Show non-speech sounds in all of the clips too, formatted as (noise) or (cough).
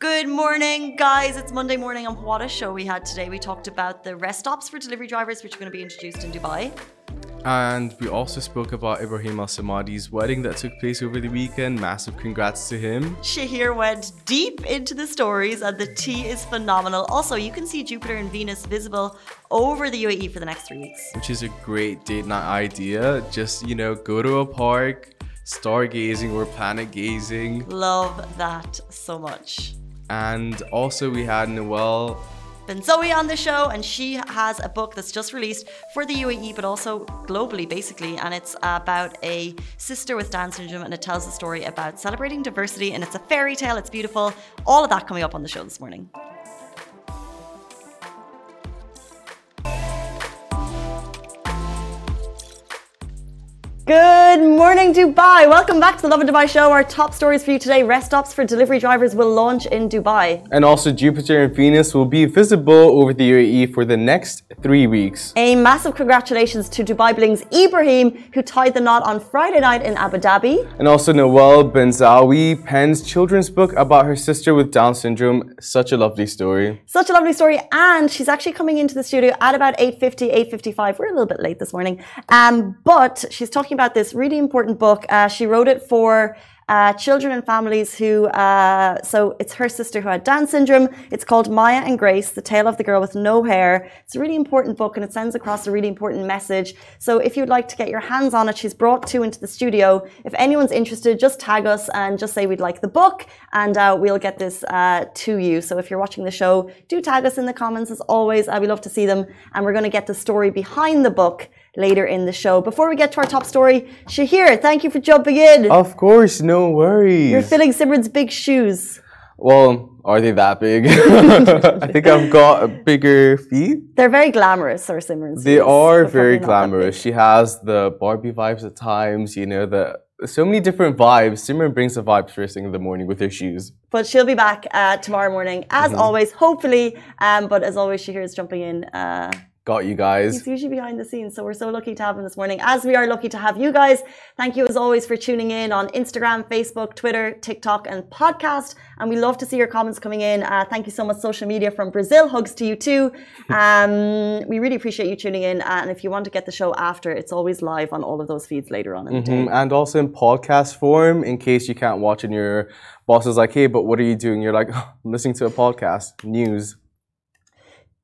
Good morning, guys. It's Monday morning, and what a show we had today. We talked about the rest stops for delivery drivers, which are going to be introduced in Dubai. And we also spoke about Ebraheem Al Samadi's wedding that took place over the weekend. Massive congrats to him. Shahir went deep into the stories, and the tea is phenomenal. Also, you can see Jupiter and Venus visible over the UAE for the next three weeks. Which is a great date night idea. Just, you know, go to a park, stargazing or planet gazing. Love that so much. And also, we had Noel been Zoe on the show, and she has a book that's just released for the UAE, but also globally, basically. And it's about a sister with Down syndrome, and it tells a story about celebrating diversity. And it's a fairy tale, it's beautiful. All of that coming up on the show this morning. Good morning, Dubai. Welcome back to the Lovin Dubai show. Our top stories for you today rest stops for delivery drivers will launch in Dubai. And also, Jupiter and Venus will be visible over the UAE for the next three weeks. A massive congratulations to Dubai Bling's Ebraheem, who tied the knot on Friday night in Abu Dhabi. And also, Nawal Benzaouia pens children's book about her sister with Down syndrome. Such a lovely story. Such a lovely story. And she's actually coming into the studio at about 8.50, 8.55. We're a little bit late this morning. Um, but she's talking about this really important book. Uh, she wrote it for uh, children and families who, uh, so it's her sister who had Down syndrome. It's called Maya and Grace, The Tale of the Girl with No Hair. It's a really important book and it sends across a really important message. So if you'd like to get your hands on it, she's brought two into the studio. If anyone's interested, just tag us and just say we'd like the book and uh, we'll get this uh, to you. So if you're watching the show, do tag us in the comments as always. Uh, we love to see them. And we're going to get the story behind the book later in the show. Before we get to our top story, Shahir, thank you for jumping in. Of course, no worries. You're filling Simran's big shoes. Well, are they that big? (laughs) I think I've (laughs) got bigger feet. They're very glamorous, or Simran's. They are very glamorous. She has the Barbie vibes at times, you know, the so many different vibes. Simran brings the vibes first thing in the morning with her shoes. But she'll be back uh, tomorrow morning, as mm-hmm. always, hopefully. Um, but as always, Shahir's jumping in. Uh, got you guys. He's usually behind the scenes, so we're so lucky to have him this morning. As we are lucky to have you guys. Thank you as always for tuning in on Instagram, Facebook, Twitter, TikTok, and podcast. And we love to see your comments coming in. Uh, thank you so much, social media from Brazil. Hugs to you too. (laughs) Um, we really appreciate you tuning in. Uh, and if you want to get the show after, it's always live on all of those feeds later on in the mm-hmm. day. And also in podcast form, in case you can't watch and your boss is like, hey, but what are you doing? You're like, oh, (laughs) I'm listening to a podcast, news.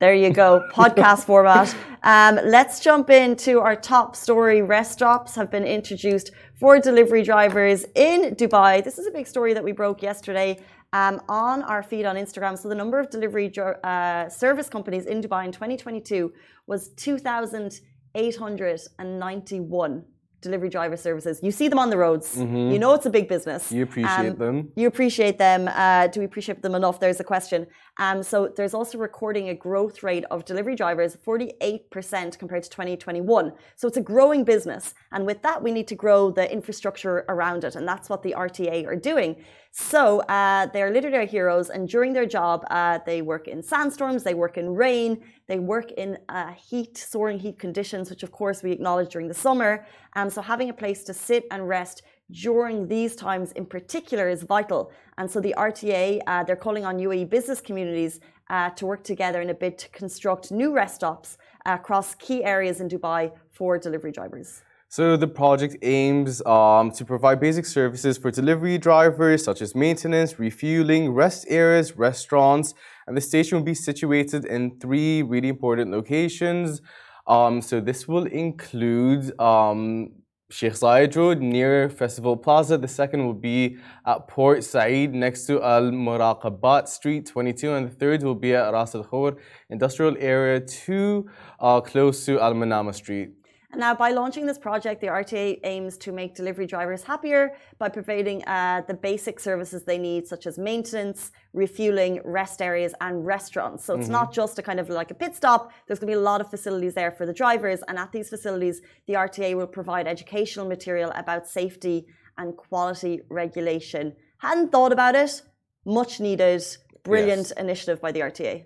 There you go, (laughs) podcast format. Um, let's jump into our top story. Rest stops have been introduced for delivery drivers in Dubai. This is a big story that we broke yesterday um, on our feed on Instagram. So the number of delivery uh, service companies in Dubai in 2022 was 2,891 delivery driver services. You see them on the roads. Mm-hmm. You know it's a big business. You appreciate um, them. You appreciate them. Uh, do we appreciate them enough? There's a question. Um, so there's also recording a growth rate of delivery drivers, 48% compared to 2021. So it's a growing business. And with that, we need to grow the infrastructure around it. And that's what the RTA are doing. So uh, they're literary heroes, and during their job, uh, they work in sandstorms, they work in rain, they work in uh, heat, soaring heat conditions, which of course we acknowledge during the summer. Um, so having a place to sit and rest during these times in particular is vital. And so the RTA, uh, they're calling on UAE business communities uh, to work together in a bid to construct new rest stops across key areas in Dubai for delivery drivers. So the project aims um, to provide basic services for delivery drivers such as maintenance, refueling, rest areas, restaurants, and the station will be situated in three really important locations. Um, so this will include um, Sheikh Zayed Road near Festival Plaza. The second will be at Port Said next to Al Muraqabat Street 22. And the third will be at Ras Al Khor Industrial Area 2, uh, close to Al Manama Street. Now, by launching this project, the RTA aims to make delivery drivers happier by providing uh, the basic services they need, such as maintenance, refueling, rest areas, and restaurants. So it's mm-hmm. not just a kind of like a pit stop. There's going to be a lot of facilities there for the drivers, and at these facilities, the RTA will provide educational material about safety and quality regulation. Hadn't thought about it. Much needed. Brilliant yes. initiative by the RTA.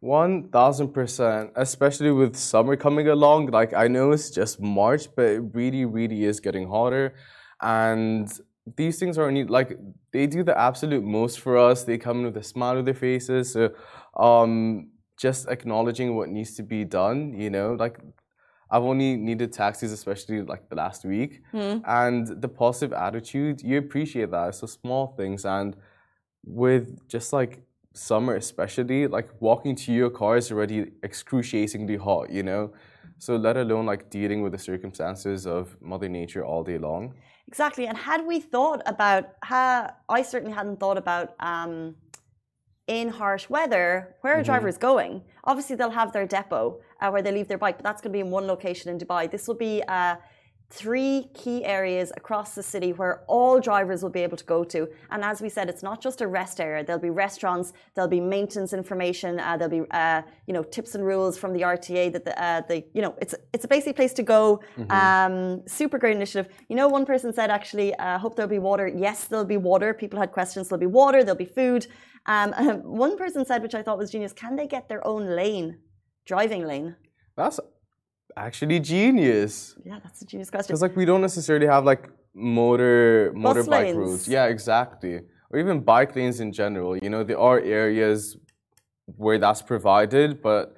One thousand percent, especially with summer coming along. Like I know it's just March, but it really, really is getting hotter. And these things are neat. Like they do the absolute most for us. They come in with a smile on their faces. So um, just acknowledging what needs to be done. You know, like I've only needed taxis, especially like the last week, Hmm. and the positive attitude you appreciate that. So small things, and with just like summer, especially like walking to your car is already excruciatingly hot. You know. So let alone like dealing with the circumstances of Mother Nature all day long. Exactly. And had we thought about how I certainly hadn't thought about um, in harsh weather where Mm-hmm. a driver is going. Obviously, they'll have their depot uh, where they leave their bike, but that's going to be in one location in Dubai. This will be uh, three key areas across the city where all drivers will be able to go to. And as we said, it's not just a rest area. There'll be restaurants, there'll be maintenance information, uh, there'll be uh, you know tips and rules from the RTA that the, uh, the you know it's it's a basic place to go. Um, super great initiative. You know, one person said actually, uh, hope there'll be water. Yes, there'll be water. People had questions. There'll be water. There'll be food. Um, (laughs) one person said, which I thought was genius, can they get their own lane, driving lane? That's actually genius. Yeah, that's a genius question. Because like we don't necessarily have like motor motorbike lanes. routes. Yeah, exactly. Or even bike lanes in general. You know, there are areas where that's provided, but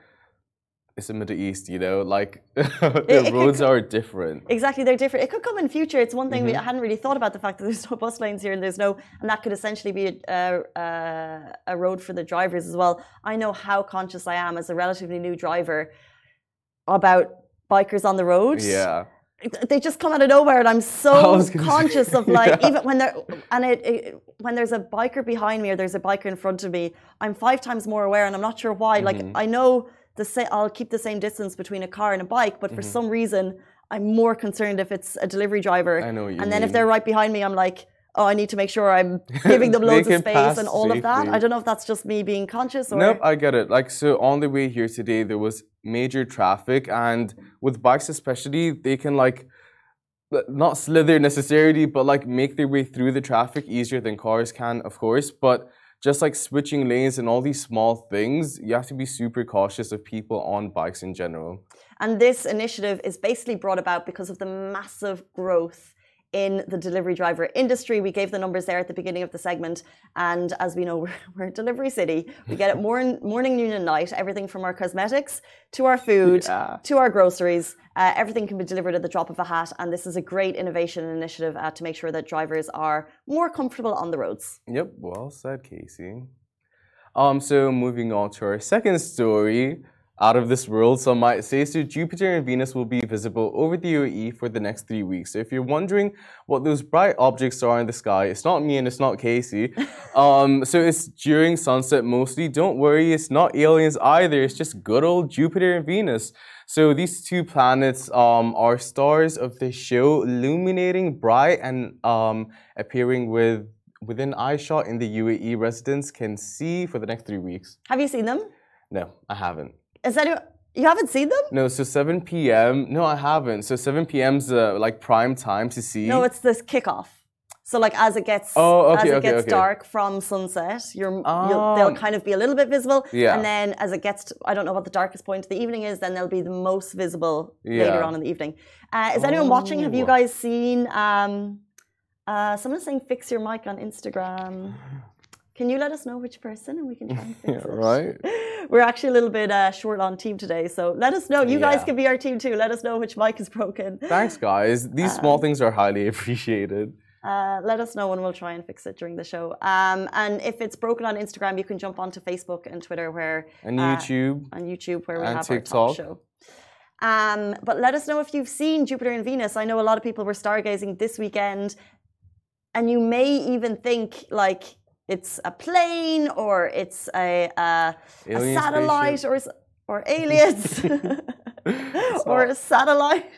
it's the Middle East, you know, like (laughs) the it roads are different. Exactly, they're different. It could come in future. It's one thing we Mm-hmm. Hadn't really thought about the fact that there's no bus lanes here and there's no, and that could essentially be a, a road for the drivers as well. I know how conscious I am as a relatively new driver about bikers on the road. Yeah. They just come out of nowhere, and I'm so (laughs) conscious of like yeah. even when they're and it, it when there's a biker behind me or there's a biker in front of me, I'm five times more aware, and I'm not sure why. Like Mm-hmm. I know the sa- I'll keep the same distance between a car and a bike, but for Mm-hmm. some reason I'm more concerned if it's a delivery driver. I know you and then if they're right behind me, I'm like, oh, I need to make sure I'm giving them (laughs) loads of space and all of that. I don't know if that's just me being conscious or Nope, I get it. Like, so on the way here today, there was major traffic, and with bikes especially, they can like not slither necessarily, but like make their way through the traffic easier than cars can, of course. But just like switching lanes and all these small things, you have to be super cautious of people on bikes in general. And this initiative is basically brought about because of the massive growth in the delivery driver industry. We gave the numbers there at the beginning of the segment. And as we know, we're, (laughs) we're a delivery city. We get it (laughs) morning, morning, noon, and night. Everything from our cosmetics to our food Yeah. to our groceries. Uh, everything can be delivered at the drop of a hat. And this is a great innovation initiative uh, to make sure that drivers are more comfortable on the roads. Yep, well said, Casey. Um, so moving on to our second story, out of this world, some might say. So Jupiter and Venus will be visible over the UAE for the next three weeks. So if you're wondering what those bright objects are in the sky, it's not me and it's not Casey. (laughs) um, so it's during sunset mostly. Don't worry, it's not aliens either. It's just good old Jupiter and Venus. So these two planets um, are stars of the show, illuminating bright and um, appearing with within eyeshot in the UAE residents can see for the next three weeks. Have you seen them? No, I haven't. Is anyone, you haven't seen them? No, so 7 p.m. No, I haven't. So 7 p.m.'s uh, like prime time to see. No, it's this kickoff. So like as it gets Oh, as it okay, gets okay. dark from sunset, you're you'll, Oh. they'll kind of be a little bit visible. Yeah. And then as it gets to I don't know what the darkest point of the evening is, then they'll be the most visible later on in the evening. Uh, is anyone watching? Have you Oh. guys seen um uh someone's saying fix your mic on Instagram. Can you let us know which person and we can try and (laughs) fix Yeah, it? right? (laughs) We're actually a little bit uh, short on team today, so let us know. You guys can be our team too. Let us know which mic is broken. Thanks, guys. These small things are highly (laughs) appreciated. Uh, let us know and we'll try and fix it during the show. Um, and if it's broken on Instagram, you can jump onto Facebook and Twitter, where And uh, YouTube. on YouTube, where we have our TikTok. top show. Um, but let us know if you've seen Jupiter and Venus. I know a lot of people were stargazing this weekend, and you may even think like it's a plane or it's a, a, a satellite spaceship. or or aliens (laughs) (laughs) or a satellite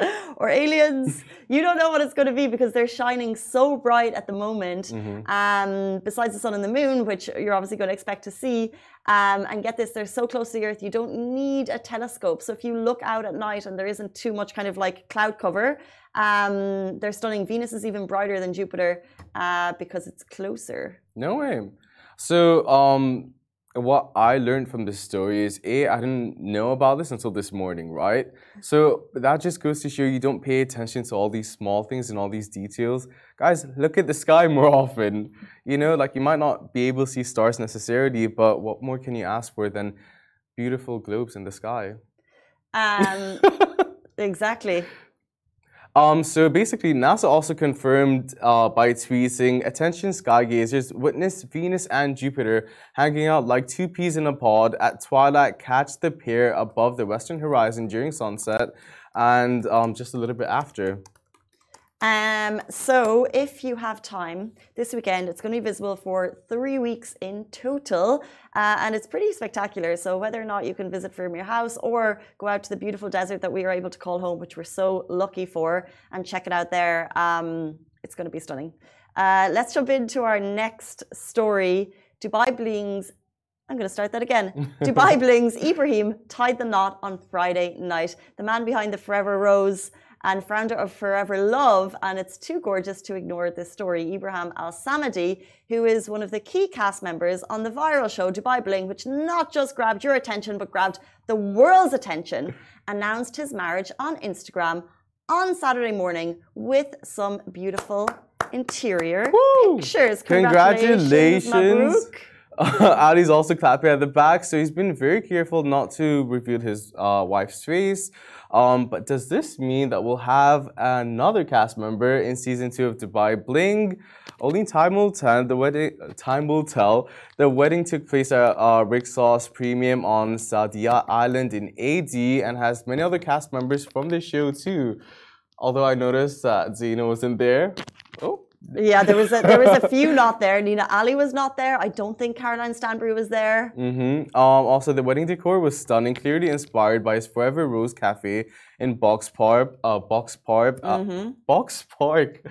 (laughs) or aliens. You don't know what it's going to be because they're shining so bright at the moment. Mm-hmm. Um, besides the sun and the moon, which you're obviously going to expect to see. Um, and get this, they're so close to the Earth, you don't need a telescope. So if you look out at night and there isn't too much kind of like cloud cover, um, they're stunning. Venus is even brighter than Jupiter uh, because it's closer. No way. So, um, what I learned from this story is A, I didn't know about this until this morning, right? So that just goes to show you don't pay attention to all these small things and all these details. Guys, look at the sky (laughs) more often. You know, like you might not be able to see stars necessarily, but what more can you ask for than beautiful globes in the sky? Um, (laughs) exactly. Um, so basically, NASA also confirmed uh, by tweeting, attention skygazers, witness Venus and Jupiter hanging out like two peas in a pod at twilight, catch the pair above the western horizon during sunset and um, just a little bit after. Um, so if you have time this weekend, it's going to be visible for three weeks in total, uh, and it's pretty spectacular. So whether or not you can visit from your house or go out to the beautiful desert that we are able to call home, which we're so lucky for, and check it out there, um, it's going to be stunning. Uh, let's jump into our next story. Dubai Bling's I'm going to start that again. (laughs) Dubai Bling's Ebraheem tied the knot on Friday night. The man behind the Forever Rose and founder of Forever Love. And it's too gorgeous to ignore this story. Ebraheem Al Samadi, who is one of the key cast members on the viral show Dubai Bling, which not just grabbed your attention, but grabbed the world's attention, (laughs) announced his marriage on Instagram on Saturday morning with some beautiful interior Woo! pictures. Congratulations. Congratulations. (laughs) Ali's also clapping at the back, so he's been very careful not to reveal his uh, wife's face. Um, but does this mean that we'll have another cast member in season two of Dubai Bling? Only time will tell. The wedding time will tell. The wedding took place at uh, Rixos Premium on Saadiyat Island in AD and has many other cast members from the show too. Although I noticed that Zeina wasn't there. Yeah, there was a, there was a few (laughs) not there. Nina Ali was not there. I don't think Caroline Stanbury was there. Mm-hmm. Um, also, the wedding decor was stunning, clearly inspired by his Forever Rose Cafe in Box Park. Uh, Box Park. Uh, mm-hmm. Box Park.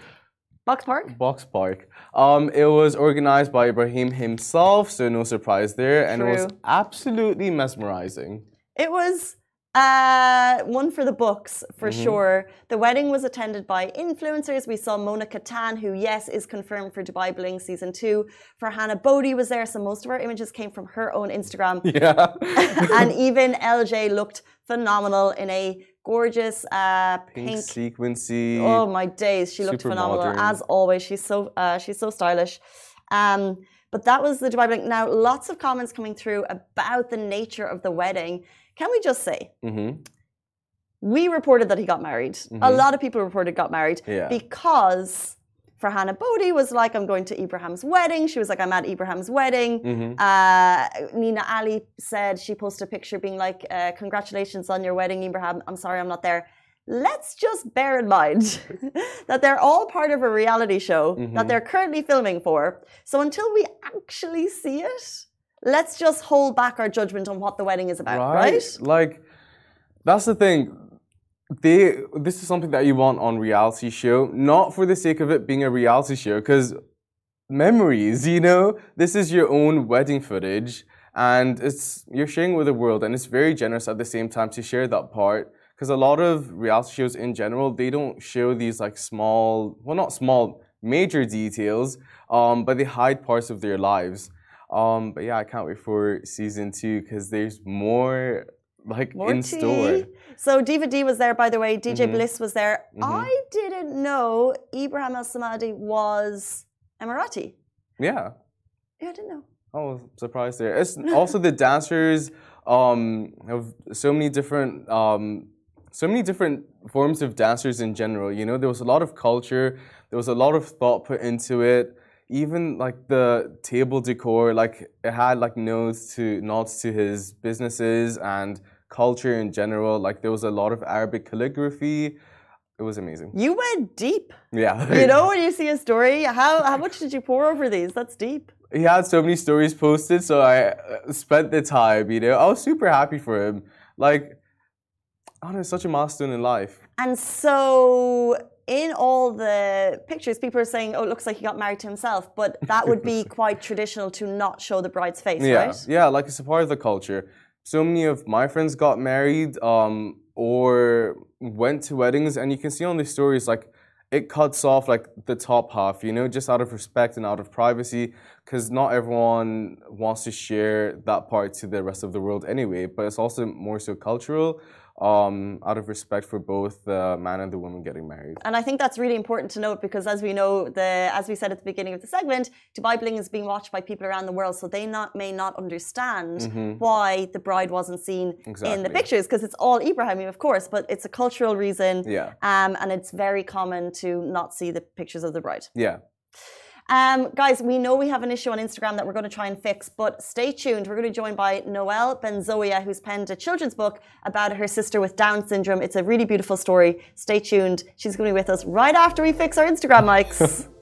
Box Park. Box Park. Um, it was organized by Ebraheem himself, so no surprise there, and True. it was absolutely mesmerizing. It was uh, one for the books, for mm-hmm. sure. The wedding was attended by influencers. We saw Mona Kattan, who, yes, is confirmed for Dubai Bling season two. Farhana Bodi was there, so most of our images came from her own Instagram. (laughs) Yeah. (laughs) and even LJ looked phenomenal in a gorgeous uh, pink, pink sequency. Oh my days, she looked phenomenal modern. as always. She's so uh, she's so stylish. Um, but that was the Dubai Bling. Now, lots of comments coming through about the nature of the wedding. Can we just say, mm-hmm. we reported that he got married. Mm-hmm. A lot of people reported got married yeah. because Hannah Bodi was like, I'm going to Ebraheem's wedding. She was like, I'm at Ebraheem's wedding. Mm-hmm. Uh, Nina Ali said she posted a picture being like, uh, Congratulations on your wedding, Ebraheem. I'm sorry I'm not there. Let's just bear in mind (laughs) that they're all part of a reality show mm-hmm. that they're currently filming for. So until we actually see it, let's just hold back our judgment on what the wedding is about, right? right? Like, that's the thing. They, this is something that you want on reality show, not for the sake of it being a reality show, because memories, you know, this is your own wedding footage, and it's you're sharing with the world, and it's very generous at the same time to share that part. Because a lot of reality shows in general, they don't show these like small, well, not small, major details, um, but they hide parts of their lives. Um, but yeah, I can't wait for season two because there's more like more in tea. store. So Diva D was there, by the way. DJ mm-hmm. Bliss was there. Mm-hmm. I didn't know Ebraheem Al Samadi was Emirati. Yeah. Yeah, I didn't know. I was surprised there. It's (laughs) also the dancers um, have so many different um, so many different forms of dancers in general. You know, there was a lot of culture. There was a lot of thought put into it even like the table decor, like it had like nods to nods to his businesses and culture in general. Like there was a lot of Arabic calligraphy. It was amazing. You went deep. Yeah. you know when you see a story, how how much did you pour over these? That's deep. He had so many stories posted, so I uh, spent the time. You know, I was super happy for him. Like, I don't know, such a milestone in life. And so in all the pictures, people are saying, "Oh, it looks like he got married to himself," but that would be (laughs) quite traditional to not show the bride's face, yeah. right? Yeah, like it's a part of the culture. So many of my friends got married um, or went to weddings, and you can see on the stories like it cuts off like the top half, you know, just out of respect and out of privacy, because not everyone wants to share that part to the rest of the world anyway. But it's also more so cultural um, out of respect for both the man and the woman getting married. And I think that's really important to note because, as we know, the as we said at the beginning of the segment, Dubai Bling is being watched by people around the world, so they not may not understand mm-hmm. why the bride wasn't seen exactly. in the pictures because it's all Ebraheem, of course, but it's a cultural reason. Yeah. Um, and it's very common to not see the pictures of the bride. Yeah. Um, guys, we know we have an issue on Instagram that we're going to try and fix, but stay tuned. We're going to be joined by Nawal Benzaouia, who's penned a children's book about her sister with Down syndrome. It's a really beautiful story. Stay tuned. She's going to be with us right after we fix our Instagram mics. (laughs)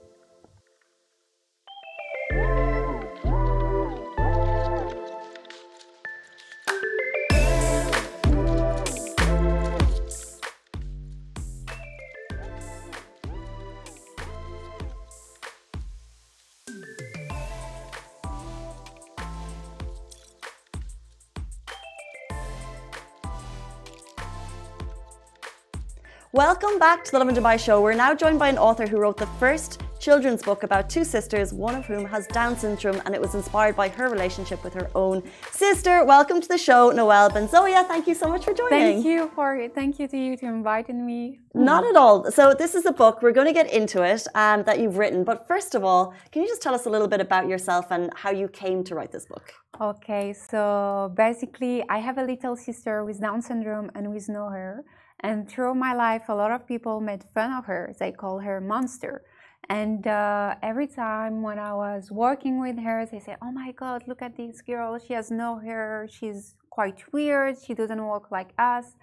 Welcome back to the Lovin Dubai show. We're now joined by an author who wrote the first children's book about two sisters, one of whom has Down syndrome, and it was inspired by her relationship with her own sister. Welcome to the show, Nawal Benzaouia. Thank you so much for joining. Thank you for thank you to you to inviting me. Not at all. So this is a book. We're going to get into it um, that you've written. But first of all, can you just tell us a little bit about yourself and how you came to write this book? Okay, so basically, I have a little sister with Down syndrome and with no hair. And through my life, a lot of people made fun of her. They call her monster. And uh, every time when I was working with her, they say, "Oh my God, look at this girl! She has no hair. She's quite weird. She doesn't walk like us."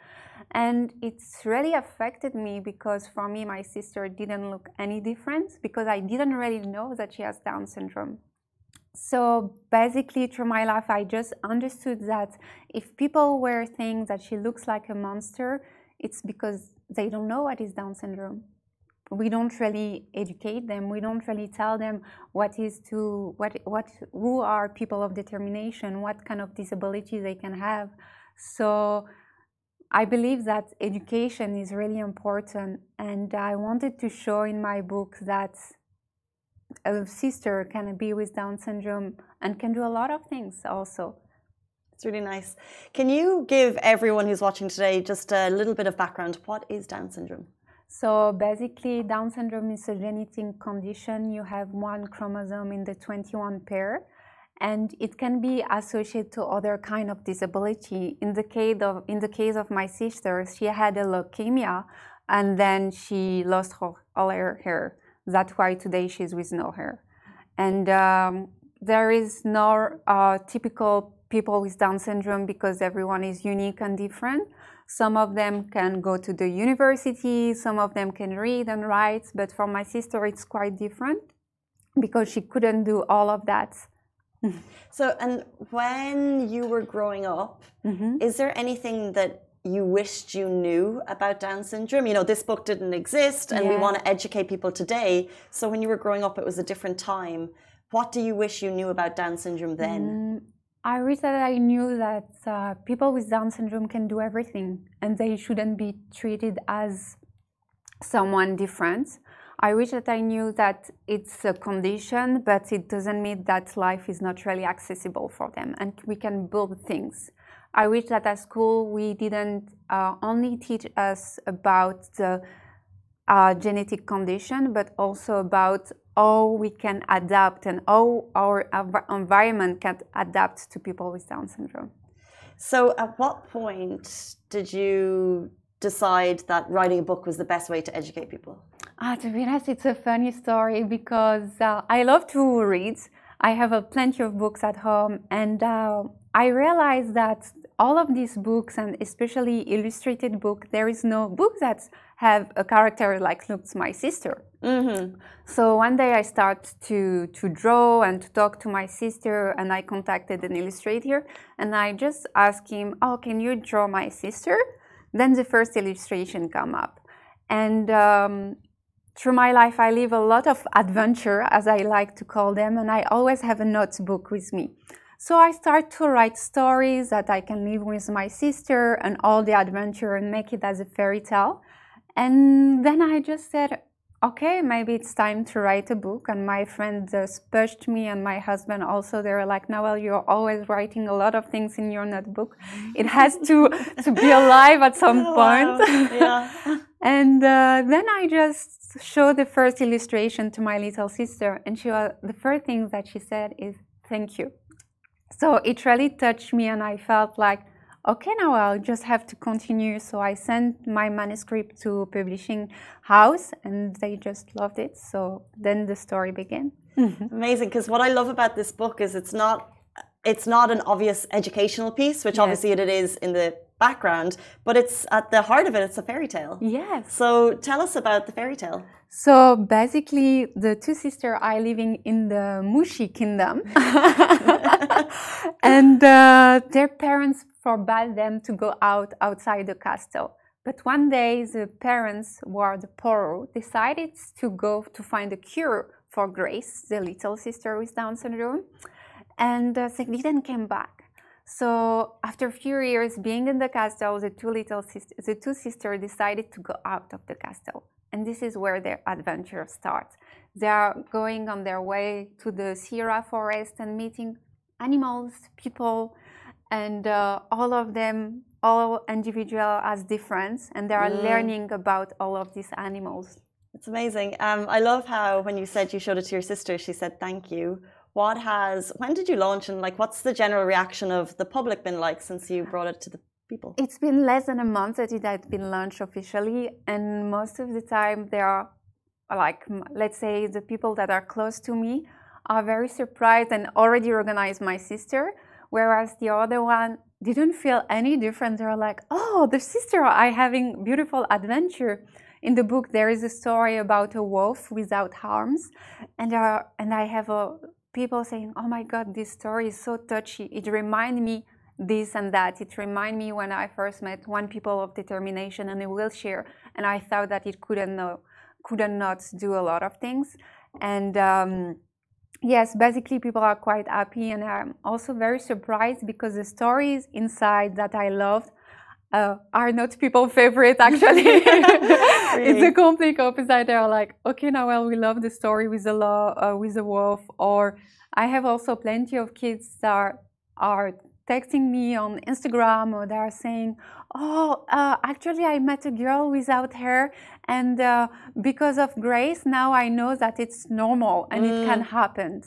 And it's really affected me because for me, my sister didn't look any different because I didn't really know that she has Down syndrome. So basically, through my life, I just understood that if people were saying that she looks like a monster, it's because they don't know what is Down syndrome. We don't really educate them. We don't really tell them what is to what what who are people of determination, what kind of disability they can have. So I believe that education is really important, and I wanted to show in my book that a sister can be with Down syndrome and can do a lot of things also. Really nice. Can you give everyone who's watching today just a little bit of background? What is Down syndrome? So basically, Down syndrome is a genetic condition. You have one chromosome in the 21 pair, and it can be associated to other kind of disability. In the case of in the case of my sister, she had a leukemia, and then she lost her, all her hair. That's why today she's with no hair, and um, there is no uh, typical people with Down syndrome because everyone is unique and different. Some of them can go to the university, some of them can read and write, but for my sister, it's quite different because she couldn't do all of that. (laughs) so, and when you were growing up, mm-hmm. is there anything that you wished you knew about Down syndrome? You know, this book didn't exist and yeah. we want to educate people today. So, when you were growing up, it was a different time. What do you wish you knew about Down syndrome then? I wish that I knew that uh, people with Down syndrome can do everything and they shouldn't be treated as someone different. I wish that I knew that it's a condition, but it doesn't mean that life is not really accessible for them and we can build things. I wish that at school we didn't uh, only teach us about the uh, genetic condition, but also about how we can adapt and how our environment can adapt to people with Down syndrome. So, at what point did you decide that writing a book was the best way to educate people? Ah, to be honest, it's a funny story because uh, I love to read. I have a plenty of books at home, and uh, I realized that all of these books, and especially illustrated book, there is no book that have a character like looks my sister. Mm-hmm. So one day I start to to draw and to talk to my sister, and I contacted an illustrator, and I just asked him, "Oh, can you draw my sister?" Then the first illustration come up, and um, through my life I live a lot of adventure, as I like to call them, and I always have a notebook with me. So I start to write stories that I can live with my sister and all the adventure and make it as a fairy tale. And then I just said, okay, maybe it's time to write a book. And my friend uh, pushed me, and my husband also. They were like, Nawal, you're always writing a lot of things in your notebook. It has (laughs) to to be alive at some oh, point. Wow. Yeah. (laughs) and uh, then I just showed the first illustration to my little sister, and she was the first thing that she said is, "Thank you." So it really touched me, and I felt like okay, now I'll just have to continue. So I sent my manuscript to publishing house and they just loved it. So then the story began. (laughs) Amazing. Because what I love about this book is it's not it's not an obvious educational piece, which yes. obviously it is in the background, but it's at the heart of it, it's a fairy tale. Yes. So tell us about the fairy tale. So basically, the two sisters are living in the Mushi kingdom, (laughs) (laughs) and uh, their parents forbade them to go out outside the castle. But one day, the parents, who are the Poirot, decided to go to find a cure for Grace, the little sister with Down syndrome, and uh, they didn't come back. So after a few years being in the castle, the two little sisters, the two sisters decided to go out of the castle and this is where their adventure starts. They are going on their way to the Sierra forest and meeting animals, people, and uh, all of them, all individual as different, and they are mm. learning about all of these animals. It's amazing. Um, I love how when you said you showed it to your sister, she said thank you. What has? When did you launch, and like, what's the general reaction of the public been like since you brought it to the people? It's been less than a month that it had been launched officially, and most of the time they are like, let's say, the people that are close to me are very surprised and already organized my sister, whereas the other one didn't feel any different. They're like, oh, the sister are having beautiful adventure. In the book, there is a story about a wolf without arms, and are, and I have a, people saying, "Oh my God, this story is so touchy. It reminds me this and that. It reminded me when I first met one people of determination in a wheelchair, and I thought that it couldn't know, couldn't not do a lot of things. And um, yes, basically people are quite happy, and I'm also very surprised because the stories inside that I loved uh, are not people favorite actually. (laughs) really? It's a complete opposite. They're like, okay, now well, we love the story with the law, uh, with the wolf, or I have also plenty of kids that are, are texting me on Instagram or they are saying, Oh, uh, actually, I met a girl without hair, and uh, because of Grace, now I know that it's normal and mm. it can mm. happen.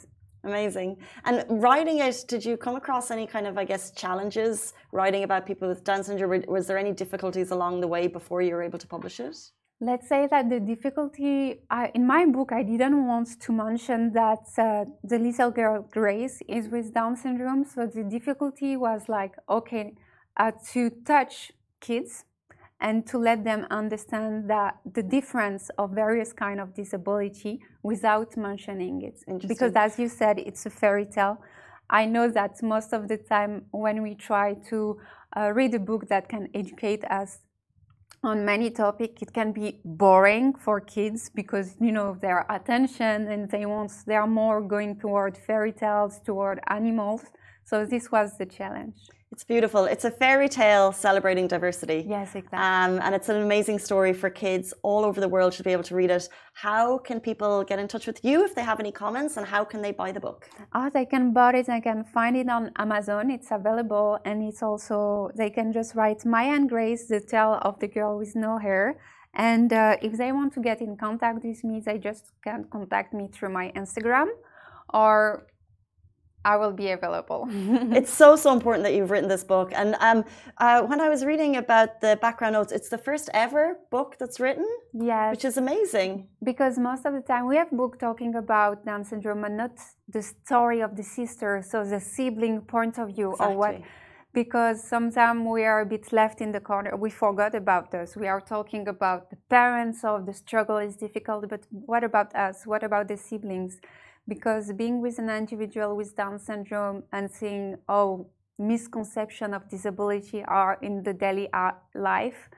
Amazing. And writing it, did you come across any kind of, I guess, challenges writing about people with Down syndrome? Was there any difficulties along the way before you were able to publish it? Let's say that the difficulty I, in my book i didn't want to mention that uh, the little girl grace is with down syndrome. So the difficulty was like okay uh, to touch kids and to let them understand that the difference of various kind of disability without mentioning it. Because as you said it's a fairy tale. I know that most of the time when we try to uh, read a book that can educate us on many topics it can be boring for kids because you know their attention and they want they are more going toward fairy tales toward animals. So this was the challenge it's beautiful. It's a fairy tale celebrating diversity. Yes, exactly. Um, and it's an amazing story for kids all over the world should be able to read it. How can people get in touch with you if they have any comments, and how can they buy the book? Oh, they can buy it. They can find it on Amazon. It's available, and it's also they can just write Maya and Grace, the tale of the girl with no hair. And uh, if they want to get in contact with me, they just can contact me through my Instagram or I will be available. (laughs) it's so so important that you've written this book. And um, uh, when I was reading about the background notes, it's the first ever book that's written. Yes, which is amazing. Because most of the time we have book talking about Down syndrome, and not the story of the sister, so the sibling point of view exactly. or what. Because sometimes we are a bit left in the corner. We forgot about us. We are talking about the parents of the struggle is difficult, but what about us? What about the siblings? Because being with an individual with Down syndrome and seeing oh misconception of disability are in the daily uh, life,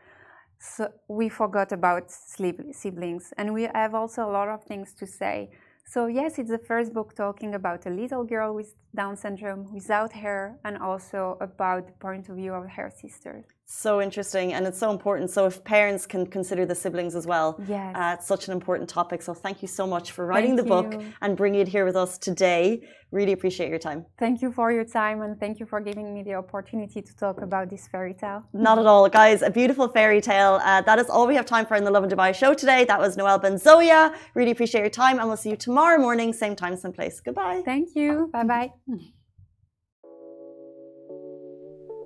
so we forgot about siblings, and we have also a lot of things to say. So yes, it's the first book talking about a little girl with Down syndrome without hair, and also about the point of view of her sister. So interesting, and it's so important. So, if parents can consider the siblings as well, yes. uh, it's such an important topic. So, thank you so much for writing thank the book and bringing it here with us today. Really appreciate your time. Thank you for your time, and thank you for giving me the opportunity to talk about this fairy tale. Not at all, guys. A beautiful fairy tale. Uh, that is all we have time for in the Lovin Dubai show today. That was Nawal Benzaouia. Really appreciate your time, and we'll see you tomorrow morning, same time, same place. Goodbye. Thank you. Bye bye. (laughs)